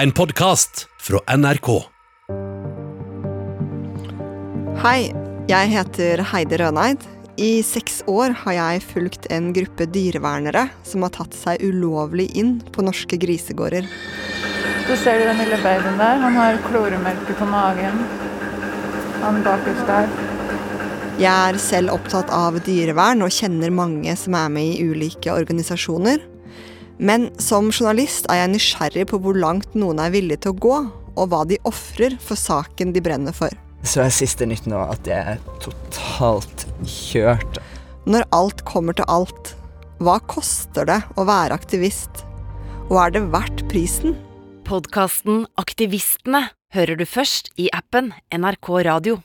En podkast fra NRK. Hei, jeg heter Heidi Røneid. I seks år har jeg fulgt en gruppe dyrevernere som har tatt seg ulovlig inn på norske grisegårder. Så ser du den lille babyen der. Han har kloremerke på magen. Han bakerst der. Jeg er selv opptatt av dyrevern og kjenner mange som er med i ulike organisasjoner. Men som journalist er jeg nysgjerrig på hvor langt noen er villig til å gå, og hva de ofrer for saken de brenner for. Så er siste nytt nå at jeg er totalt kjørt. Når alt kommer til alt, hva koster det å være aktivist? Og er det verdt prisen? Podkasten Aktivistene hører du først i appen NRK Radio.